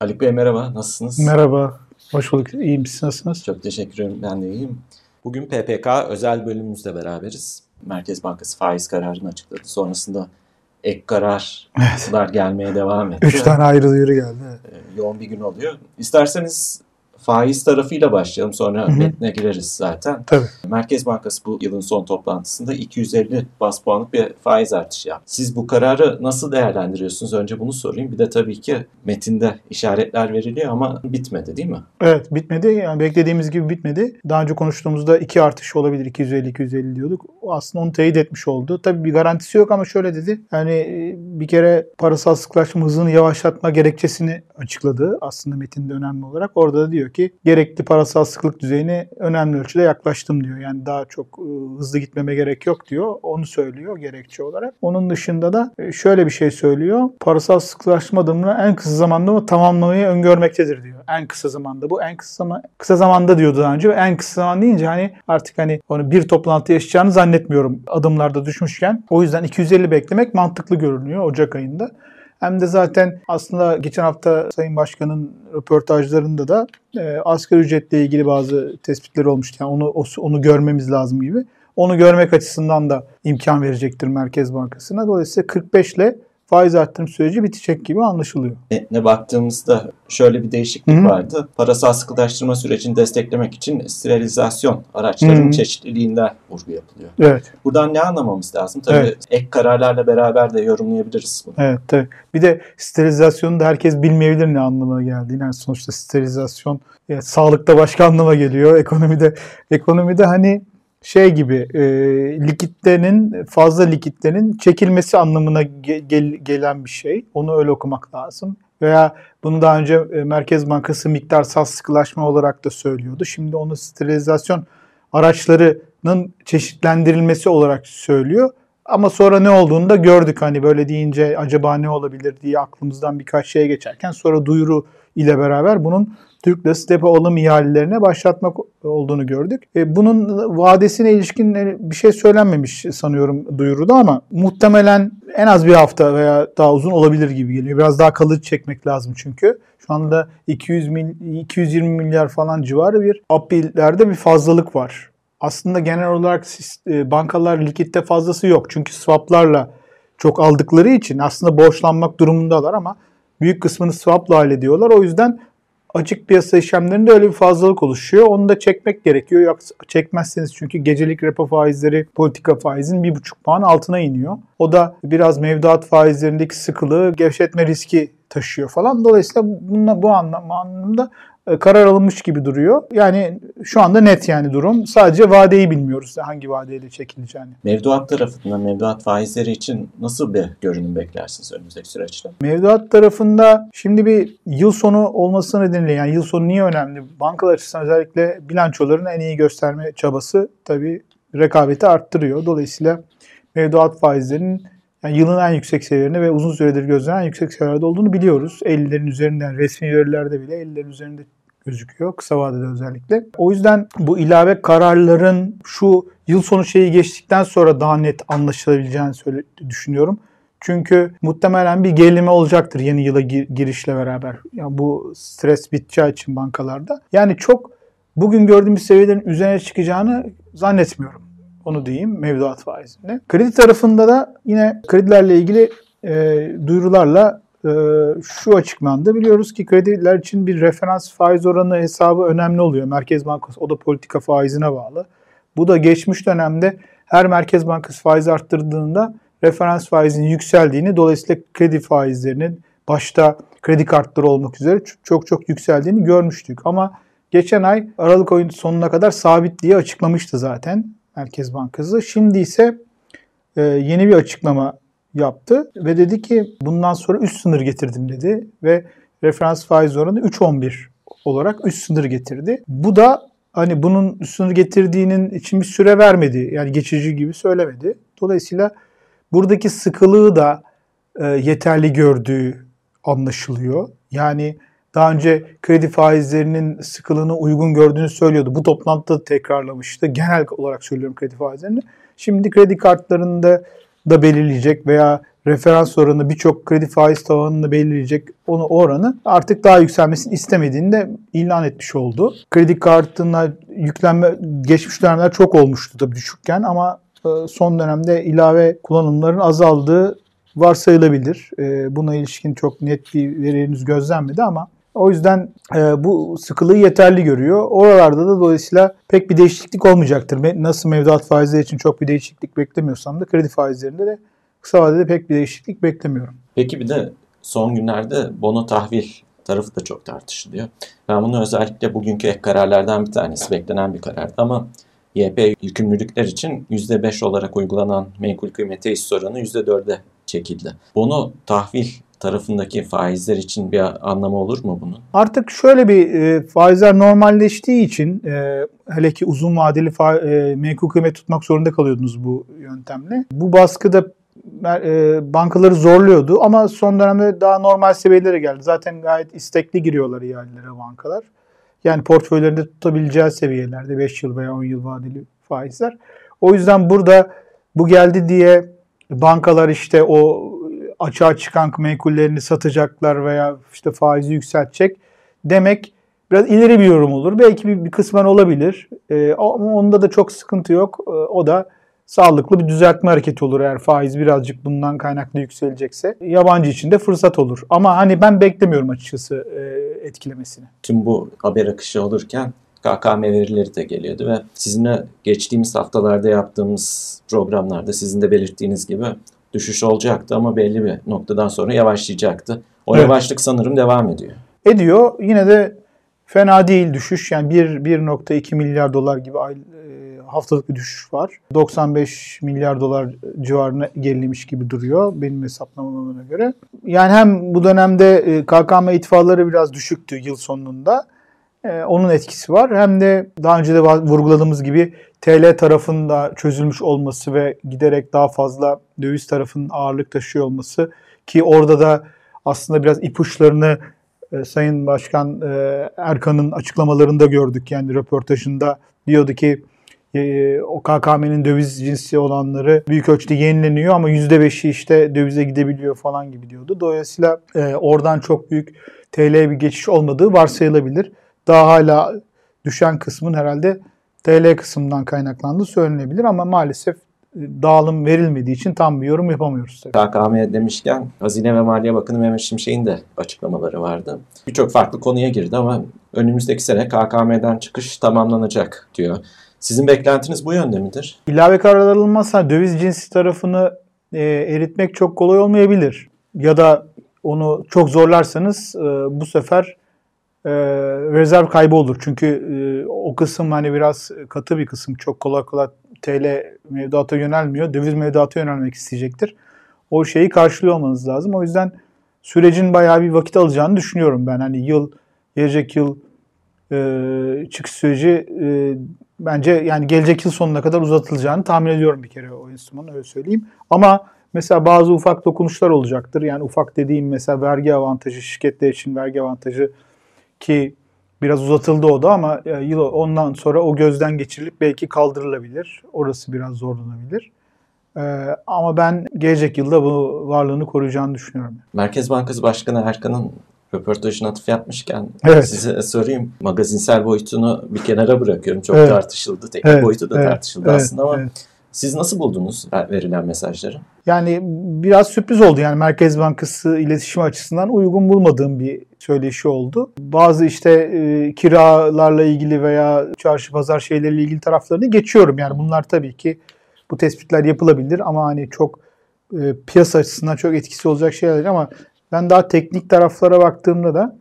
Ali Bey merhaba, nasılsınız? Merhaba, hoş bulduk. İyiyim, siz nasılsınız? Çok teşekkür ederim, ben de iyiyim. Bugün PPK özel bölümümüzde beraberiz. Merkez Bankası faiz kararını açıkladı. Sonrasında ek kararlar evet. gelmeye devam etti. Üç tane ayrı duyuru geldi. Ee, yoğun bir gün oluyor. İsterseniz faiz tarafıyla başlayalım sonra Hı-hı. metne gireriz zaten. Tabii. Merkez Bankası bu yılın son toplantısında 250 bas puanlık bir faiz artışı yaptı. Siz bu kararı nasıl değerlendiriyorsunuz? Önce bunu sorayım. Bir de tabii ki metinde işaretler veriliyor ama bitmedi değil mi? Evet bitmedi. Yani beklediğimiz gibi bitmedi. Daha önce konuştuğumuzda iki artış olabilir. 250-250 diyorduk. Aslında onu teyit etmiş oldu. Tabii bir garantisi yok ama şöyle dedi. Yani e, bir kere parasal sıklaşma hızını yavaşlatma gerekçesini açıkladı. Aslında metinde önemli olarak. Orada da diyor ki gerekli parasal sıklık düzeyine önemli ölçüde yaklaştım diyor. Yani daha çok e, hızlı gitmeme gerek yok diyor. Onu söylüyor gerekçe olarak. Onun dışında da e, şöyle bir şey söylüyor. Parasal sıklaşma adımını en kısa zamanda tamamlamayı öngörmektedir diyor. En kısa zamanda. Bu en kısa zaman kısa zamanda diyordu daha önce. En kısa zaman deyince hani artık hani onu bir toplantı yaşayacağını zannetmiyorum adımlarda düşmüşken. O yüzden 250 beklemek mantıklı görünüyor Ocak ayında. Hem de zaten aslında geçen hafta Sayın Başkan'ın röportajlarında da e, asgari ücretle ilgili bazı tespitleri olmuştu. Yani onu onu görmemiz lazım gibi. Onu görmek açısından da imkan verecektir Merkez Bankası'na. Dolayısıyla 45 ile faiz arttırım süreci bitecek gibi anlaşılıyor. Ne baktığımızda şöyle bir değişiklik Hı-hı. vardı. Parasal sıkılaştırma sürecini desteklemek için sterilizasyon araçlarının Hı-hı. çeşitliliğinden vurgu yapılıyor. Evet. Buradan ne anlamamız lazım? Tabii evet. ek kararlarla beraber de yorumlayabiliriz bunu. Evet tabii. Bir de sterilizasyonu da herkes bilmeyebilir ne anlamına geldiğini. Yani sonuçta sterilizasyon yani sağlıkta başka anlama geliyor. Ekonomide ekonomide hani şey gibi e, likitlerin fazla likitlerin çekilmesi anlamına gel, gelen bir şey. Onu öyle okumak lazım. Veya bunu daha önce e, Merkez Bankası miktarsal sıkılaşma olarak da söylüyordu. Şimdi onu sterilizasyon araçlarının çeşitlendirilmesi olarak söylüyor. Ama sonra ne olduğunu da gördük. Hani böyle deyince acaba ne olabilir diye aklımızdan birkaç şeye geçerken sonra duyuru ile beraber bunun Türk depo alım ihalelerine başlatmak olduğunu gördük. E, bunun vadesine ilişkin bir şey söylenmemiş sanıyorum duyuruda ama muhtemelen en az bir hafta veya daha uzun olabilir gibi geliyor. Biraz daha kalıcı çekmek lazım çünkü. Şu anda 200 mil, 220 milyar falan civarı bir appillerde bir fazlalık var. Aslında genel olarak e, bankalar likitte fazlası yok. Çünkü swaplarla çok aldıkları için aslında borçlanmak durumundalar ama büyük kısmını swapla hallediyorlar. O yüzden açık piyasa işlemlerinde öyle bir fazlalık oluşuyor. Onu da çekmek gerekiyor. Yoksa çekmezseniz çünkü gecelik repo faizleri politika faizin bir buçuk puan altına iniyor. O da biraz mevduat faizlerindeki sıkılığı gevşetme riski taşıyor falan. Dolayısıyla bununla, bu anlam, anlamda e, karar alınmış gibi duruyor. Yani şu anda net yani durum. Sadece vadeyi bilmiyoruz hangi vadeyle çekileceğini. Mevduat tarafından mevduat faizleri için nasıl bir görünüm beklersiniz önümüzdeki süreçte? Mevduat tarafında şimdi bir yıl sonu olması nedeniyle yani yıl sonu niye önemli? Bankalar açısından özellikle bilançolarını en iyi gösterme çabası tabii rekabeti arttırıyor. Dolayısıyla mevduat faizlerinin yani yılın en yüksek seviyelerinde ve uzun süredir gözlenen en yüksek seviyelerde olduğunu biliyoruz. 50'lerin üzerinden resmi verilerde bile 50'lerin üzerinde gözüküyor kısa vadede özellikle. O yüzden bu ilave kararların şu yıl sonu şeyi geçtikten sonra daha net anlaşılabileceğini söyle, düşünüyorum. Çünkü muhtemelen bir gerileme olacaktır yeni yıla gir, girişle beraber. Yani bu stres biteceği için bankalarda. Yani çok bugün gördüğümüz seviyelerin üzerine çıkacağını zannetmiyorum. Onu diyeyim mevduat faizinde. Kredi tarafında da yine kredilerle ilgili e, duyurularla e, şu açıklandı. Biliyoruz ki krediler için bir referans faiz oranı hesabı önemli oluyor. Merkez Bankası o da politika faizine bağlı. Bu da geçmiş dönemde her Merkez Bankası faiz arttırdığında referans faizinin yükseldiğini dolayısıyla kredi faizlerinin başta kredi kartları olmak üzere çok çok yükseldiğini görmüştük. Ama geçen ay Aralık ayının sonuna kadar sabit diye açıklamıştı zaten Merkez Bankası. Şimdi ise e, yeni bir açıklama yaptı ve dedi ki bundan sonra üst sınır getirdim dedi ve referans faiz oranı 3.11 olarak üst sınır getirdi. Bu da hani bunun üst sınır getirdiğinin için bir süre vermedi. Yani geçici gibi söylemedi. Dolayısıyla buradaki sıkılığı da e, yeterli gördüğü anlaşılıyor. Yani daha önce kredi faizlerinin sıkılığını uygun gördüğünü söylüyordu. Bu toplantıda tekrarlamıştı. Genel olarak söylüyorum kredi faizlerini. Şimdi kredi kartlarında da belirleyecek veya referans oranı birçok kredi faiz tavanını belirleyecek onu oranı artık daha yükselmesini istemediğini de ilan etmiş oldu. Kredi kartına yüklenme geçmiş dönemler çok olmuştu tabii düşükken ama e, son dönemde ilave kullanımların azaldığı varsayılabilir. E, buna ilişkin çok net bir veri henüz gözlenmedi ama o yüzden e, bu sıkılığı yeterli görüyor. Oralarda da dolayısıyla pek bir değişiklik olmayacaktır. Nasıl mevduat faizleri için çok bir değişiklik beklemiyorsam da kredi faizlerinde de kısa vadede pek bir değişiklik beklemiyorum. Peki bir de son günlerde bono tahvil tarafı da çok tartışılıyor. Ben bunu özellikle bugünkü ek kararlardan bir tanesi beklenen bir karardı ama YP yükümlülükler için %5 olarak uygulanan menkul kıymete hisse oranı %4'e çekildi. Bono tahvil tarafındaki faizler için bir anlamı olur mu bunun? Artık şöyle bir e, faizler normalleştiği için e, hele ki uzun vadeli fa, e, menkul kıymet tutmak zorunda kalıyordunuz bu yöntemle. Bu baskıda e, bankaları zorluyordu ama son dönemde daha normal seviyelere geldi. Zaten gayet istekli giriyorlar ihalelere bankalar. Yani portföylerinde tutabileceği seviyelerde 5 yıl veya 10 yıl vadeli faizler. O yüzden burada bu geldi diye bankalar işte o açığa çıkan menkullerini satacaklar veya işte faizi yükseltecek demek biraz ileri bir yorum olur. Belki bir, bir kısmen olabilir. E, ama onda da çok sıkıntı yok. E, o da sağlıklı bir düzeltme hareketi olur eğer faiz birazcık bundan kaynaklı yükselecekse. Yabancı için de fırsat olur. Ama hani ben beklemiyorum açıkçası e, etkilemesini. Tüm bu haber akışı olurken KKM verileri de geliyordu ve sizinle geçtiğimiz haftalarda yaptığımız programlarda sizin de belirttiğiniz gibi düşüş olacaktı ama belli bir noktadan sonra yavaşlayacaktı. O evet. yavaşlık sanırım devam ediyor. Ediyor. Yine de fena değil düşüş. Yani 1.2 milyar dolar gibi ay, e, haftalık bir düşüş var. 95 milyar dolar civarına gerilemiş gibi duruyor benim hesaplamama göre. Yani hem bu dönemde e, KKM itfalları biraz düşüktü yıl sonunda. E, onun etkisi var. Hem de daha önce de vurguladığımız gibi TL tarafında çözülmüş olması ve giderek daha fazla döviz tarafının ağırlık taşıyor olması ki orada da aslında biraz ipuçlarını e, Sayın Başkan e, Erkan'ın açıklamalarında gördük. Yani röportajında diyordu ki e, o KKM'nin döviz cinsi olanları büyük ölçüde yenileniyor ama %5'i işte dövize gidebiliyor falan gibi diyordu. Dolayısıyla oradan çok büyük TL'ye bir geçiş olmadığı varsayılabilir. Daha hala düşen kısmın herhalde TL kısmından kaynaklandığı söylenebilir ama maalesef e, dağılım verilmediği için tam bir yorum yapamıyoruz. Tabii. KKM demişken Hazine ve Maliye Bakanı Mehmet Şimşek'in de açıklamaları vardı. Birçok farklı konuya girdi ama önümüzdeki sene KKM'den çıkış tamamlanacak diyor. Sizin beklentiniz bu yönde midir? İlave karar alınmazsa döviz cinsi tarafını e, eritmek çok kolay olmayabilir. Ya da onu çok zorlarsanız e, bu sefer e, rezerv kaybı olur. Çünkü e, o kısım hani biraz katı bir kısım. Çok kolay kolay TL mevduata yönelmiyor. Döviz mevduata yönelmek isteyecektir. O şeyi karşılıyor olmanız lazım. O yüzden sürecin bayağı bir vakit alacağını düşünüyorum ben. Hani yıl, gelecek yıl e, çıkış süreci bence yani gelecek yıl sonuna kadar uzatılacağını tahmin ediyorum bir kere o enstrümanı öyle söyleyeyim. Ama mesela bazı ufak dokunuşlar olacaktır. Yani ufak dediğim mesela vergi avantajı, şirketler için vergi avantajı ki biraz uzatıldı o da ama e, yıl ondan sonra o gözden geçirilip belki kaldırılabilir. Orası biraz zorlanabilir. Ee, ama ben gelecek yılda bu varlığını koruyacağını düşünüyorum. Merkez Bankası Başkanı Erkan'ın röportajına atıf yapmışken evet. size sorayım. Magazinsel boyutunu bir kenara bırakıyorum. Çok evet. tartışıldı. Teknik evet. boyutu da evet. tartışıldı evet. aslında ama evet. siz nasıl buldunuz verilen mesajları? Yani biraz sürpriz oldu. Yani Merkez Bankası iletişim açısından uygun bulmadığım bir söyleşi oldu. Bazı işte e, kiralarla ilgili veya çarşı pazar şeyleriyle ilgili taraflarını geçiyorum. Yani bunlar tabii ki bu tespitler yapılabilir ama hani çok e, piyasa açısından çok etkisi olacak şeyler ama ben daha teknik taraflara baktığımda da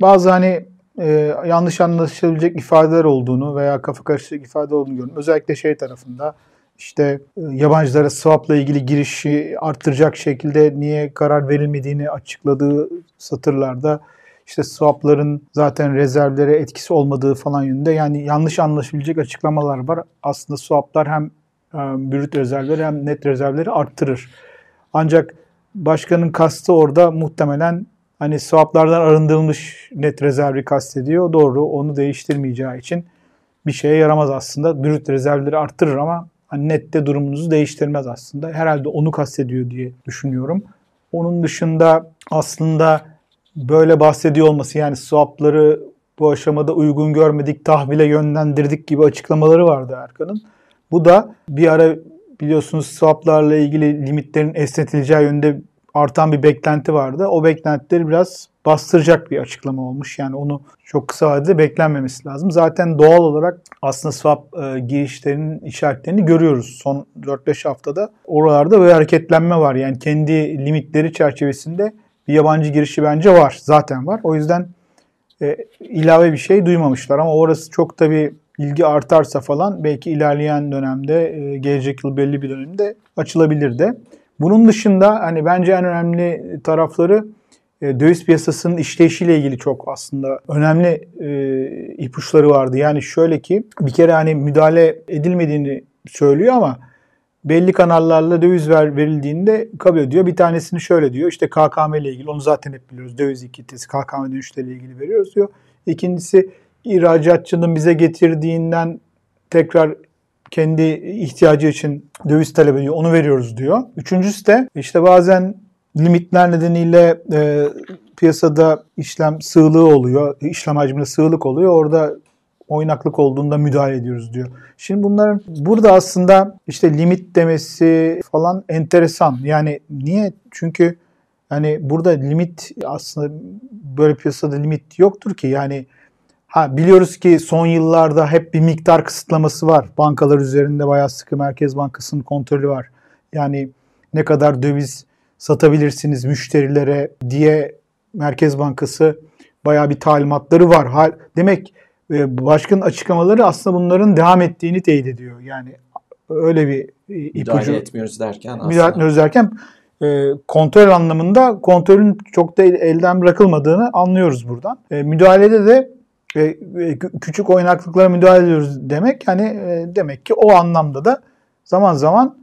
bazı hani e, yanlış anlaşılabilecek ifadeler olduğunu veya kafa karışık ifade olduğunu görüyorum. Özellikle şey tarafında işte e, yabancılara swap'la ilgili girişi arttıracak şekilde niye karar verilmediğini açıkladığı satırlarda işte swap'ların zaten rezervlere etkisi olmadığı falan yönünde yani yanlış anlaşılabilecek açıklamalar var. Aslında swap'lar hem brüt rezervleri hem net rezervleri arttırır. Ancak başkanın kastı orada muhtemelen hani swap'lardan arındırılmış net rezervi kastediyor. Doğru onu değiştirmeyeceği için bir şeye yaramaz aslında. Brüt rezervleri arttırır ama hani nette durumunuzu değiştirmez aslında. Herhalde onu kastediyor diye düşünüyorum. Onun dışında aslında böyle bahsediyor olması yani swapları bu aşamada uygun görmedik, tahvile yönlendirdik gibi açıklamaları vardı Erkan'ın. Bu da bir ara biliyorsunuz swaplarla ilgili limitlerin esnetileceği yönde artan bir beklenti vardı. O beklentileri biraz bastıracak bir açıklama olmuş. Yani onu çok kısa vadede beklenmemesi lazım. Zaten doğal olarak aslında swap e, girişlerinin işaretlerini görüyoruz. Son 4-5 haftada oralarda böyle hareketlenme var. Yani kendi limitleri çerçevesinde bir yabancı girişi bence var. Zaten var. O yüzden e, ilave bir şey duymamışlar ama orası çok tabii ilgi artarsa falan belki ilerleyen dönemde e, gelecek yıl belli bir dönemde açılabilir de. Bunun dışında hani bence en önemli tarafları döviz piyasasının işleyişiyle ilgili çok aslında önemli e, ipuçları vardı. Yani şöyle ki bir kere hani müdahale edilmediğini söylüyor ama belli kanallarla döviz ver, verildiğinde kabul ediyor. Bir tanesini şöyle diyor işte KKM ile ilgili onu zaten hep biliyoruz. Döviz ikitesi KKM dönüşleriyle ilgili veriyoruz diyor. İkincisi ihracatçının bize getirdiğinden tekrar kendi ihtiyacı için döviz talep ediyor. Onu veriyoruz diyor. Üçüncüsü de işte bazen limitler nedeniyle e, piyasada işlem sığlığı oluyor. İşlem hacminde sığlık oluyor. Orada oynaklık olduğunda müdahale ediyoruz diyor. Şimdi bunların burada aslında işte limit demesi falan enteresan. Yani niye? Çünkü hani burada limit aslında böyle piyasada limit yoktur ki. Yani Ha biliyoruz ki son yıllarda hep bir miktar kısıtlaması var. Bankalar üzerinde bayağı sıkı Merkez Bankası'nın kontrolü var. Yani ne kadar döviz satabilirsiniz müşterilere diye Merkez Bankası bayağı bir talimatları var. Demek e, başkanın açıklamaları aslında bunların devam ettiğini teyit ediyor. Yani öyle bir ipucu. Müdahale etmiyoruz derken aslında. Müdahale etmiyoruz derken e, kontrol anlamında kontrolün çok da elden bırakılmadığını anlıyoruz buradan. E, müdahalede de e, küçük oynaklıklara müdahale ediyoruz demek. E, demek ki o anlamda da zaman zaman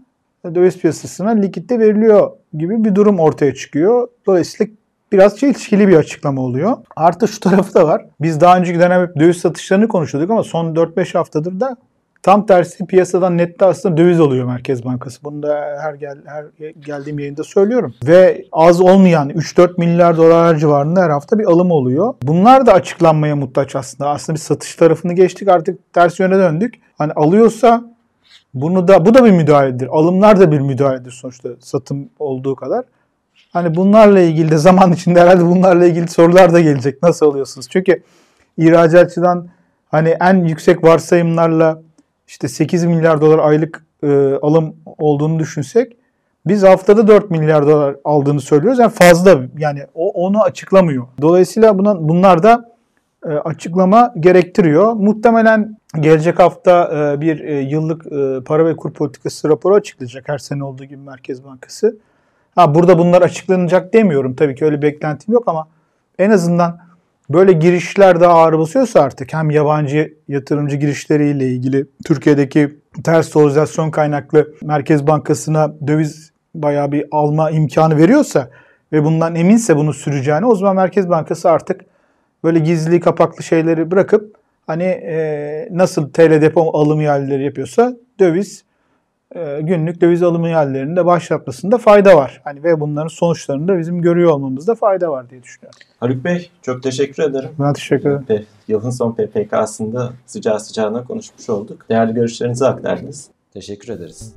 döviz piyasasına likitte veriliyor gibi bir durum ortaya çıkıyor. Dolayısıyla biraz çelişkili bir açıklama oluyor. Artı şu tarafı da var. Biz daha önceki dönem hep döviz satışlarını konuşuyorduk ama son 4-5 haftadır da tam tersi piyasadan nette aslında döviz oluyor Merkez Bankası. Bunu da her gel her geldiğim yayında söylüyorum. Ve az olmayan 3-4 milyar dolar civarında her hafta bir alım oluyor. Bunlar da açıklanmaya muhtaç aslında. Aslında bir satış tarafını geçtik artık ters yöne döndük. Hani alıyorsa bunu da bu da bir müdahaledir. Alımlar da bir müdahaledir sonuçta satım olduğu kadar. Hani bunlarla ilgili de zaman içinde herhalde bunlarla ilgili sorular da gelecek. Nasıl alıyorsunuz? Çünkü ihracatçıdan hani en yüksek varsayımlarla işte 8 milyar dolar aylık e, alım olduğunu düşünsek biz haftada 4 milyar dolar aldığını söylüyoruz. Yani fazla yani o onu açıklamıyor. Dolayısıyla buna, bunlar da açıklama gerektiriyor. Muhtemelen gelecek hafta e, bir e, yıllık e, para ve kur politikası raporu açıklayacak her sene olduğu gibi Merkez Bankası. Ha burada bunlar açıklanacak demiyorum. Tabii ki öyle beklentim yok ama en azından böyle girişler daha ağır basıyorsa artık hem yabancı yatırımcı girişleriyle ilgili Türkiye'deki ters dolarizasyon kaynaklı Merkez Bankası'na döviz bayağı bir alma imkanı veriyorsa ve bundan eminse bunu süreceğini o zaman Merkez Bankası artık böyle gizli kapaklı şeyleri bırakıp hani e, nasıl TL depo alım yerleri yapıyorsa döviz e, günlük döviz alımı yerlerini de başlatmasında fayda var. Hani ve bunların sonuçlarını da bizim görüyor olmamızda fayda var diye düşünüyorum. Haluk Bey çok teşekkür ederim. Ben teşekkür ederim. Yılın son PPK'sında sıcağı sıcağına konuşmuş olduk. Değerli görüşlerinizi aktardınız. Teşekkür ederiz.